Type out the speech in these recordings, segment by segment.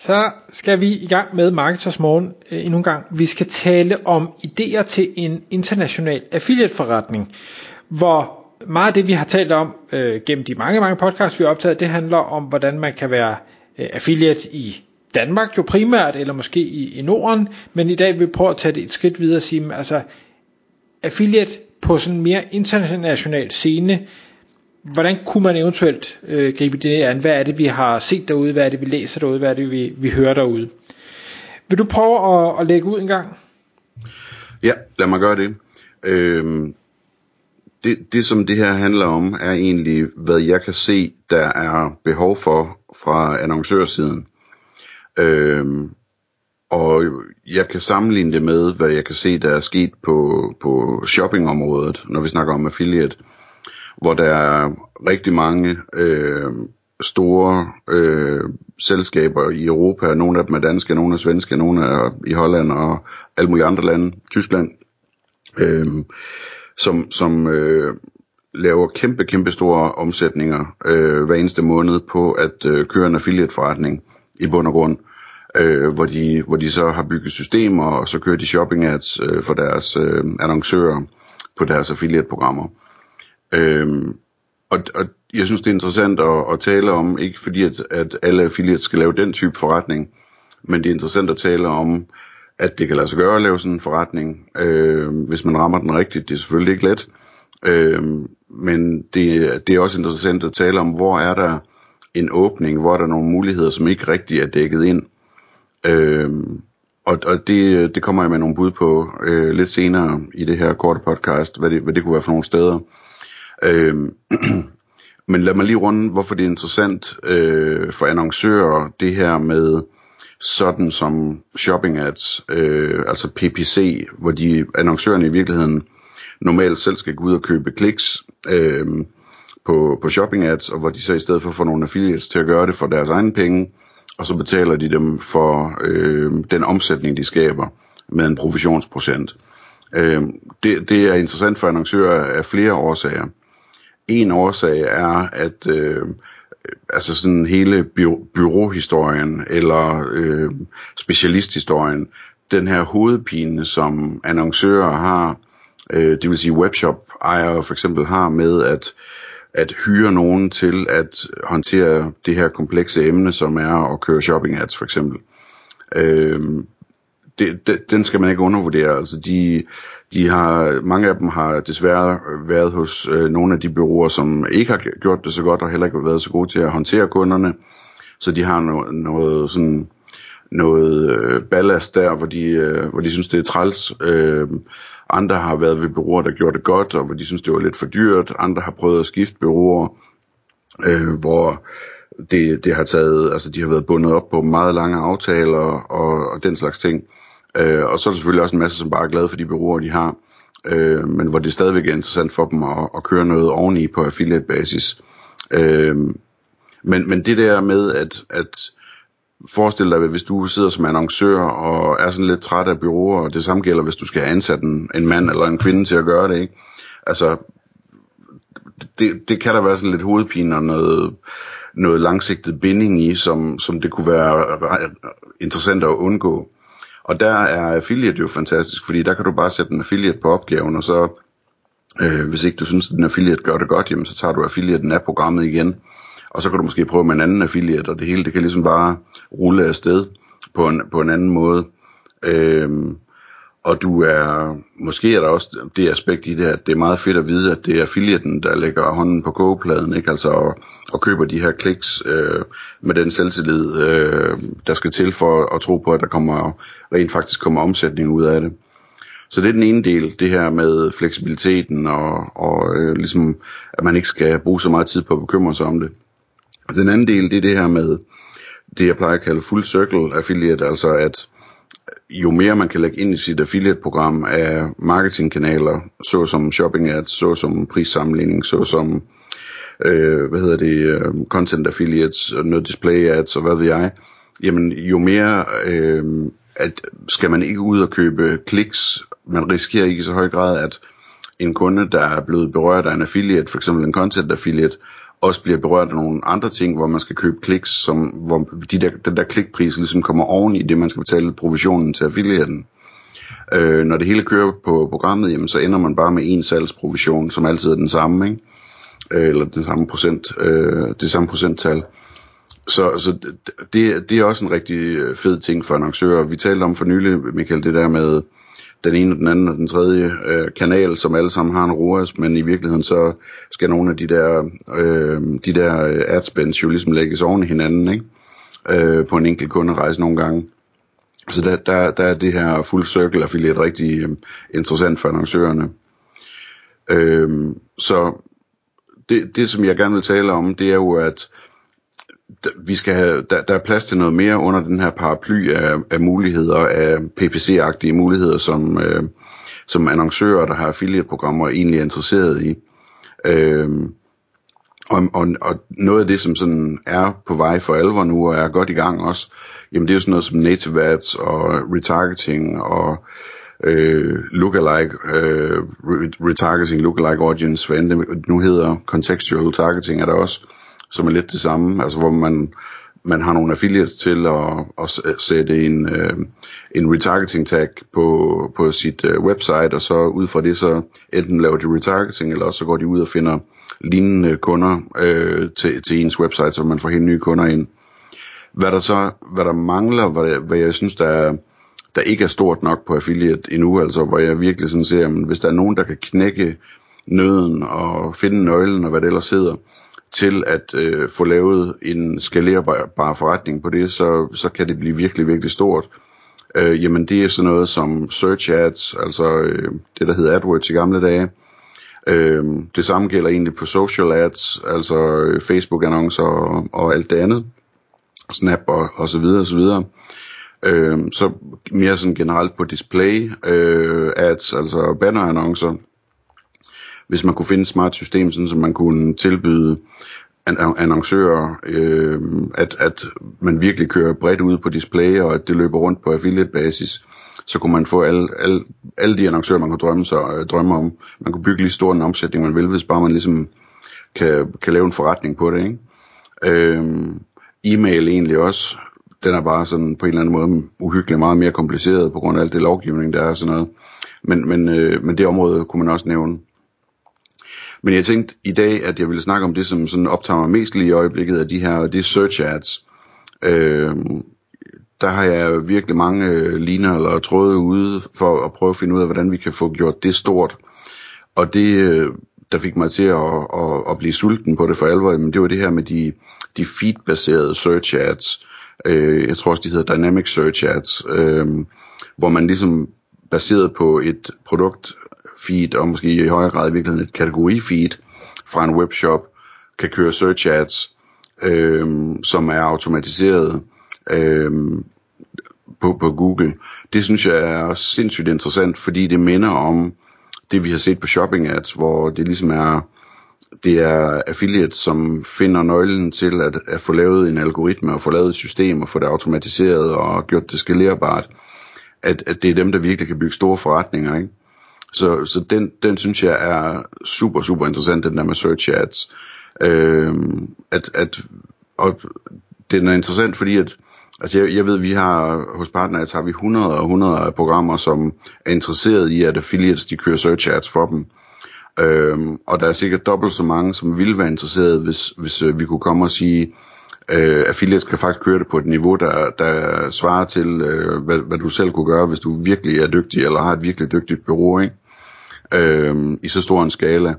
Så skal vi i gang med Marketers Morgen øh, endnu en gang. Vi skal tale om idéer til en international affiliate-forretning, hvor meget af det, vi har talt om øh, gennem de mange, mange podcasts, vi har optaget, det handler om, hvordan man kan være øh, affiliate i Danmark jo primært, eller måske i, i Norden, men i dag vil vi prøve at tage det et skridt videre og sige, altså affiliate på sådan en mere international scene, hvordan kunne man eventuelt øh, gribe det an? Hvad er det, vi har set derude? Hvad er det, vi læser derude? Hvad er det, vi, vi hører derude? Vil du prøve at, at lægge ud en gang? Ja, lad mig gøre det. Øhm, det. Det, som det her handler om, er egentlig, hvad jeg kan se, der er behov for fra annoncørsiden. Øhm, og jeg kan sammenligne det med, hvad jeg kan se, der er sket på, på shoppingområdet, når vi snakker om affiliate hvor der er rigtig mange øh, store øh, selskaber i Europa. Nogle af dem er danske, nogle er svenske, nogle er i Holland og alle mulige andre lande, Tyskland, øh, som, som øh, laver kæmpe, kæmpe store omsætninger øh, hver eneste måned på at øh, køre en affiliate forretning i bund og grund. Øh, hvor, de, hvor de så har bygget systemer, og så kører de shopping ads øh, for deres øh, annoncører på deres affiliate-programmer. Øhm, og, og jeg synes, det er interessant at, at tale om, ikke fordi at, at alle affiliates skal lave den type forretning, men det er interessant at tale om, at det kan lade sig gøre at lave sådan en forretning, øh, hvis man rammer den rigtigt. Det er selvfølgelig ikke let, øh, men det, det er også interessant at tale om, hvor er der en åbning, hvor er der nogle muligheder, som ikke rigtig er dækket ind. Øh, og, og det, det kommer jeg med nogle bud på øh, lidt senere i det her korte podcast, hvad det, hvad det kunne være for nogle steder. Øh, men lad mig lige runde, hvorfor det er interessant øh, for annoncører, det her med sådan som shopping ads, øh, altså PPC, hvor de annoncørerne i virkeligheden normalt selv skal gå ud og købe kliks øh, på, på shopping ads, og hvor de så i stedet for får nogle affiliates til at gøre det for deres egne penge, og så betaler de dem for øh, den omsætning, de skaber med en provisionsprocent. Øh, det, det er interessant for annoncører af flere årsager. En årsag er, at øh, altså sådan hele by- byråhistorien eller øh, specialisthistorien, den her hovedpine, som annoncører har, øh, det vil sige webshop ejere for eksempel har med at at hyre nogen til at håndtere det her komplekse emne, som er at køre shopping ads for eksempel. Øh, det, det, den skal man ikke undervurdere. Altså de, de har, mange af dem har desværre været hos øh, nogle af de byråer, som ikke har gjort det så godt, og heller ikke været så gode til at håndtere kunderne. Så de har no, noget sådan noget øh, ballast der, hvor de, øh, hvor de synes, det er træls. Øh, andre har været ved byråer, der gjorde det godt, og hvor de synes, det var lidt for dyrt. Andre har prøvet at skifte byråer, øh, hvor det, det har taget, altså de har været bundet op på meget lange aftaler og, og den slags ting. Øh, og så er der selvfølgelig også en masse, som bare er glade for de bureauer, de har. Øh, men hvor det stadigvæk er interessant for dem at, at køre noget oveni på affiliate basis. Øh, men, men det der med, at, at forestil dig, hvis du sidder som annoncør og er sådan lidt træt af bureauer, og det samme gælder, hvis du skal ansætte en, en mand eller en kvinde til at gøre det, ikke? Altså, det, det kan der være sådan lidt hovedpine og noget, noget langsigtet binding i, som, som det kunne være interessant at undgå. Og der er affiliate jo fantastisk, fordi der kan du bare sætte en affiliate på opgaven, og så øh, hvis ikke du synes, at den affiliate gør det godt, jamen så tager du affiliaten af programmet igen, og så kan du måske prøve med en anden affiliate, og det hele det kan ligesom bare rulle afsted på en, på en anden måde. Øh, og du er, måske er der også det aspekt i det, at det er meget fedt at vide, at det er affiliaten, der lægger hånden på kogepladen, ikke? Altså, og, og køber de her kliks øh, med den selvtillid, øh, der skal til for at tro på, at der kommer rent faktisk kommer omsætning ud af det. Så det er den ene del, det her med fleksibiliteten, og, og øh, ligesom, at man ikke skal bruge så meget tid på at bekymre sig om det. Og den anden del, det er det her med, det jeg plejer at kalde full circle affiliate, altså at jo mere man kan lægge ind i sit affiliate-program af marketingkanaler, såsom shopping ads, såsom prissammenligning, såsom øh, hvad hedder det, øh, content affiliates, noget display ads og hvad ved jeg, jamen jo mere øh, at skal man ikke ud og købe kliks, man risikerer ikke i så høj grad, at en kunde, der er blevet berørt af en affiliate, for eksempel en content affiliate, også bliver berørt af nogle andre ting, hvor man skal købe kliks, som, hvor de der, den der klikpris ligesom kommer oven i det, man skal betale provisionen til affiliaten. Øh, når det hele kører på programmet, jamen, så ender man bare med en salgsprovision, som altid er den samme, ikke? Øh, eller den samme procent, øh, det samme procenttal. Så, så det, det er også en rigtig øh, fed ting for annoncører. Vi talte om for nylig, Michael, det der med den ene, den anden og den tredje øh, kanal, som alle sammen har en ROAS, men i virkeligheden så skal nogle af de der, øh, de der øh, adspends jo ligesom lægges oven i hinanden, ikke? Øh, på en enkelt kunderejse nogle gange. Så der, der, der er det her full circle affiliate rigtig øh, interessant for annoncørerne. Øh, så det, det, som jeg gerne vil tale om, det er jo, at vi skal have, der, der er plads til noget mere under den her paraply af, af muligheder, af PPC-agtige muligheder, som, øh, som annoncører, der har affiliate-programmer, egentlig er interesseret i. Øh, og, og, og noget af det, som sådan er på vej for alvor nu, og er godt i gang også, jamen det er jo sådan noget som native ads og retargeting og øh, lookalike, øh, retargeting, lookalike audience, hvad end det nu hedder, contextual targeting er der også, som er lidt det samme, altså hvor man, man har nogle affiliates til at, at sætte en, øh, en retargeting tag på, på sit øh, website, og så ud fra det så enten laver de retargeting, eller også så går de ud og finder lignende kunder øh, til, til ens website, så man får helt nye kunder ind. Hvad der så, hvad der mangler, hvad, hvad jeg synes, der er, der ikke er stort nok på affiliate endnu, altså hvor jeg virkelig sådan ser, at hvis der er nogen, der kan knække nøden og finde nøglen og hvad det ellers hedder, til at øh, få lavet en skalerbar forretning på det, så, så kan det blive virkelig, virkelig stort. Øh, jamen det er sådan noget som search ads, altså øh, det der hedder AdWords i gamle dage. Øh, det samme gælder egentlig på social ads, altså øh, Facebook annoncer og, og alt det andet. Snap og, og så videre og så videre. Øh, så mere sådan generelt på display øh, ads, altså banner annoncer hvis man kunne finde et smart system, sådan, så man kunne tilbyde annoncører, øh, at, at man virkelig kører bredt ud på display, og at det løber rundt på affiliate basis, så kunne man få alle, alle, alle de annoncører, man kunne drømme, sig, øh, drømme om. Man kunne bygge lige stor en omsætning, man vil, hvis bare man ligesom kan, kan lave en forretning på det. Ikke? Øh, e-mail egentlig også, den er bare sådan på en eller anden måde uhyggeligt meget mere kompliceret på grund af alt det lovgivning, der er og sådan noget. Men, men, øh, men det område kunne man også nævne. Men jeg tænkte i dag, at jeg ville snakke om det, som sådan optager mig mest lige i øjeblikket af de her, og det er search ads. Øh, der har jeg virkelig mange øh, liner eller tråde ude for at prøve at finde ud af, hvordan vi kan få gjort det stort. Og det, øh, der fik mig til at, at, at blive sulten på det for alvor, men det var det her med de, de feed-baserede search ads. Øh, jeg tror også, de hedder dynamic search ads, øh, hvor man ligesom baseret på et produkt feed, og måske i højere grad i virkeligheden et kategori feed fra en webshop, kan køre search ads, øh, som er automatiseret øh, på, på Google. Det synes jeg er sindssygt interessant, fordi det minder om det, vi har set på shopping ads, hvor det ligesom er, det er affiliates, som finder nøglen til at, at få lavet en algoritme og få lavet et system og få det automatiseret og gjort det skalerbart. At, at det er dem, der virkelig kan bygge store forretninger. Ikke? Så, så den, den synes jeg er super, super interessant, den der med search ads. Øh, at, at, og den er interessant, fordi at, altså jeg, jeg ved, vi har hos Partners har vi 100 og 100 af programmer, som er interesseret i, at affiliates de kører search ads for dem. Øhm, og der er sikkert dobbelt så mange, som ville være interesseret, hvis, hvis øh, vi kunne komme og sige, øh, affiliates kan faktisk køre det på et niveau, der, der svarer til, øh, hvad, hvad du selv kunne gøre, hvis du virkelig er dygtig, eller har et virkelig dygtigt bureau, ikke? øh, i så stor en skala.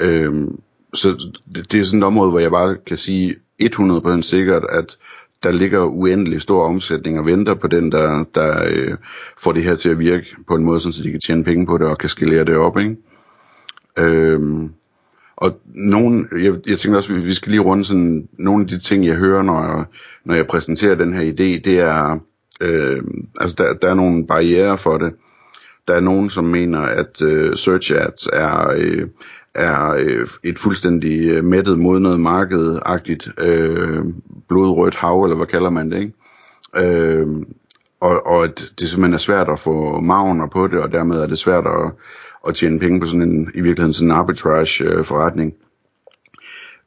Øh, så det, det er sådan et område, hvor jeg bare kan sige 100% sikkert, at der ligger uendelig stor omsætning og venter på den, der, der øh, får det her til at virke på en måde, så de kan tjene penge på det og kan skalere det op. Ikke? Øhm, og nogen, jeg, jeg tænker også, vi skal lige runde sådan, nogle af de ting, jeg hører, når jeg, når jeg præsenterer den her idé, det er, Øh, altså der, der er nogle barriere for det. Der er nogen, som mener, at øh, search ads er, øh, er øh, et fuldstændig øh, mættet, modnet markedagtigt øh, blodrødt hav, eller hvad kalder man det, ikke? Øh, og, og at det simpelthen er svært at få magner på det, og dermed er det svært at, at tjene penge på sådan en, i virkeligheden sådan en arbitrage øh, forretning.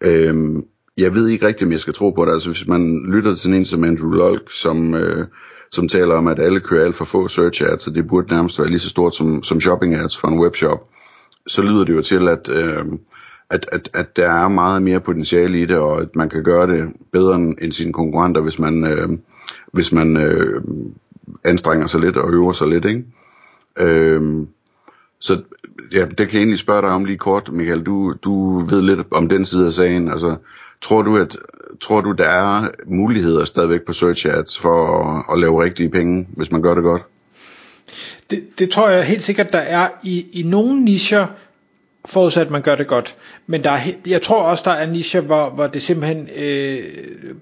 Øhm, jeg ved ikke rigtigt, om jeg skal tro på det. Altså hvis man lytter til en som Andrew Lulk, som, øh, som taler om, at alle kører alt for få search ads, og det burde nærmest være lige så stort som, som shopping ads for en webshop, så lyder det jo til, at, øh, at, at, at der er meget mere potentiale i det, og at man kan gøre det bedre end sine konkurrenter, hvis man, øh, hvis man øh, anstrenger sig lidt og øver sig lidt. Ikke? Øh, så ja, det kan jeg egentlig spørge dig om lige kort, Michael. Du, du ved lidt om den side af sagen. Altså, tror du, at tror du, der er muligheder stadigvæk på search ads for at, at lave rigtige penge, hvis man gør det godt? Det, det tror jeg helt sikkert, der er i, i nogle nischer, forudsat at man gør det godt. Men der er, jeg tror også, der er nischer, hvor, hvor det simpelthen øh,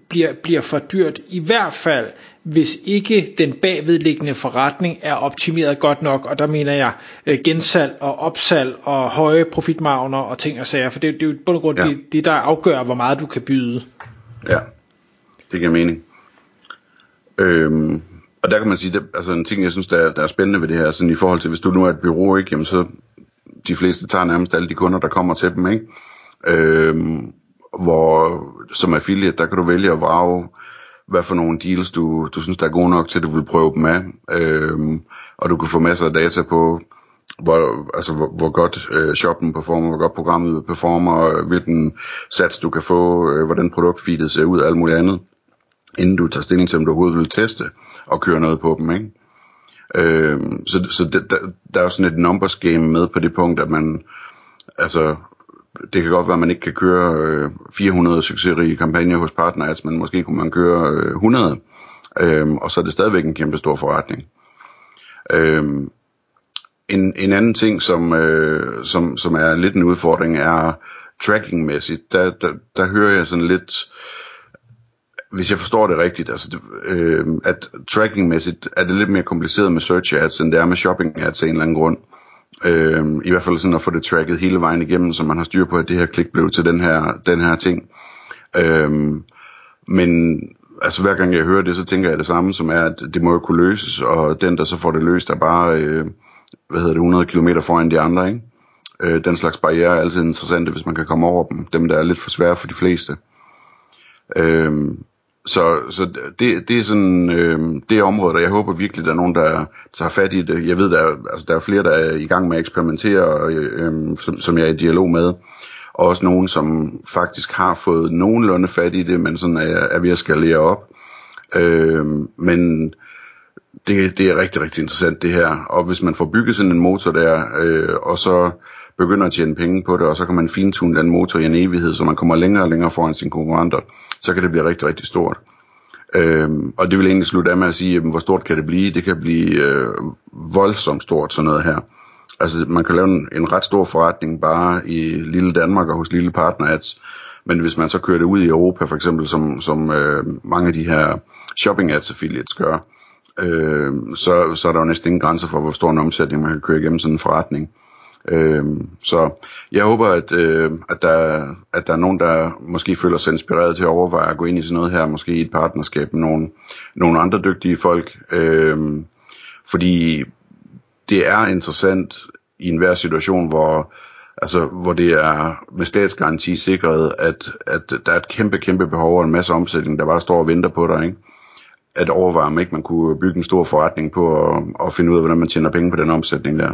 bliver, bliver for dyrt. I hvert fald, hvis ikke den bagvedliggende forretning er optimeret godt nok, og der mener jeg øh, gensalg og opsalg og høje profitmarginer og ting og sager, for det, det er jo på grund ja. det, det, der afgør, hvor meget du kan byde. Ja, det giver mening. Øhm, og der kan man sige, det, altså en ting, jeg synes, der er, der er spændende ved det her, sådan i forhold til, hvis du nu er et bureau, ikke, jamen så de fleste tager nærmest alle de kunder, der kommer til dem, ikke? Øhm, hvor som affiliate, der kan du vælge at vrage, hvad for nogle deals, du, du synes, der er gode nok til, at du vil prøve dem af. Øhm, og du kan få masser af data på, hvor, altså, hvor, hvor godt øh, shoppen performer, hvor godt programmet performer, hvilken sats du kan få, øh, hvordan produktfeedet ser ud, og alt muligt andet, inden du tager stilling til, om du overhovedet vil teste og køre noget på dem, ikke? Øh, så så det, der, der er jo sådan et numbers game med på det punkt, at man, altså, det kan godt være, at man ikke kan køre øh, 400 succesrige kampagner hos partners, men måske kunne man køre øh, 100, øh, og så er det stadigvæk en kæmpe stor forretning. Øh, en, en anden ting, som, øh, som, som er lidt en udfordring, er trackingmæssigt. Der, der, der hører jeg sådan lidt, hvis jeg forstår det rigtigt, altså det, øh, at trackingmæssigt er det lidt mere kompliceret med search ads, end det er med shopping ads af en eller anden grund. Øh, Øh, I hvert fald sådan at få det tracket hele vejen igennem, så man har styr på, at det her klik blev til den her, den her ting. Øh, men altså hver gang jeg hører det, så tænker jeg det samme, som er, at det må jo kunne løses, og den, der så får det løst, er bare, øh, hvad hedder det, 100 km foran de andre, ikke? Øh, den slags barriere er altid interessante, hvis man kan komme over dem. Dem, der er lidt for svære for de fleste. Øh, så, så det, det er sådan øh, det område, der jeg håber virkelig, der er nogen, der tager fat i det. Jeg ved, der er, altså, der er flere, der er i gang med at eksperimentere, øh, øh, som, som jeg er i dialog med. Og også nogen, som faktisk har fået nogenlunde fat i det, men sådan er, er ved at skalere op. Øh, men det, det er rigtig, rigtig interessant det her. Og hvis man får bygget sådan en motor der, øh, og så begynder at tjene penge på det, og så kan man fintune den motor i en evighed, så man kommer længere og længere foran sine konkurrenter, så kan det blive rigtig, rigtig stort. Øhm, og det vil egentlig slutte af med at sige, jamen, hvor stort kan det blive? Det kan blive øh, voldsomt stort, sådan noget her. Altså, man kan lave en, en ret stor forretning bare i lille Danmark og hos lille partnerads. Men hvis man så kører det ud i Europa, for eksempel, som, som øh, mange af de her shopping ads affiliates gør, øh, så, så er der jo næsten ingen grænser for, hvor stor en omsætning man kan køre igennem sådan en forretning. Øh, så jeg håber, at, øh, at, der, at der er nogen, der måske føler sig inspireret til at overveje at gå ind i sådan noget her, måske i et partnerskab med nogle, nogle andre dygtige folk. Øh, fordi det er interessant i enhver situation, hvor, altså, hvor det er med statsgaranti sikret, at, at der er et kæmpe, kæmpe behov og en masse omsætning, der bare står og venter på dig. Ikke? At overveje, om ikke man kunne bygge en stor forretning på at, at finde ud af, hvordan man tjener penge på den omsætning der.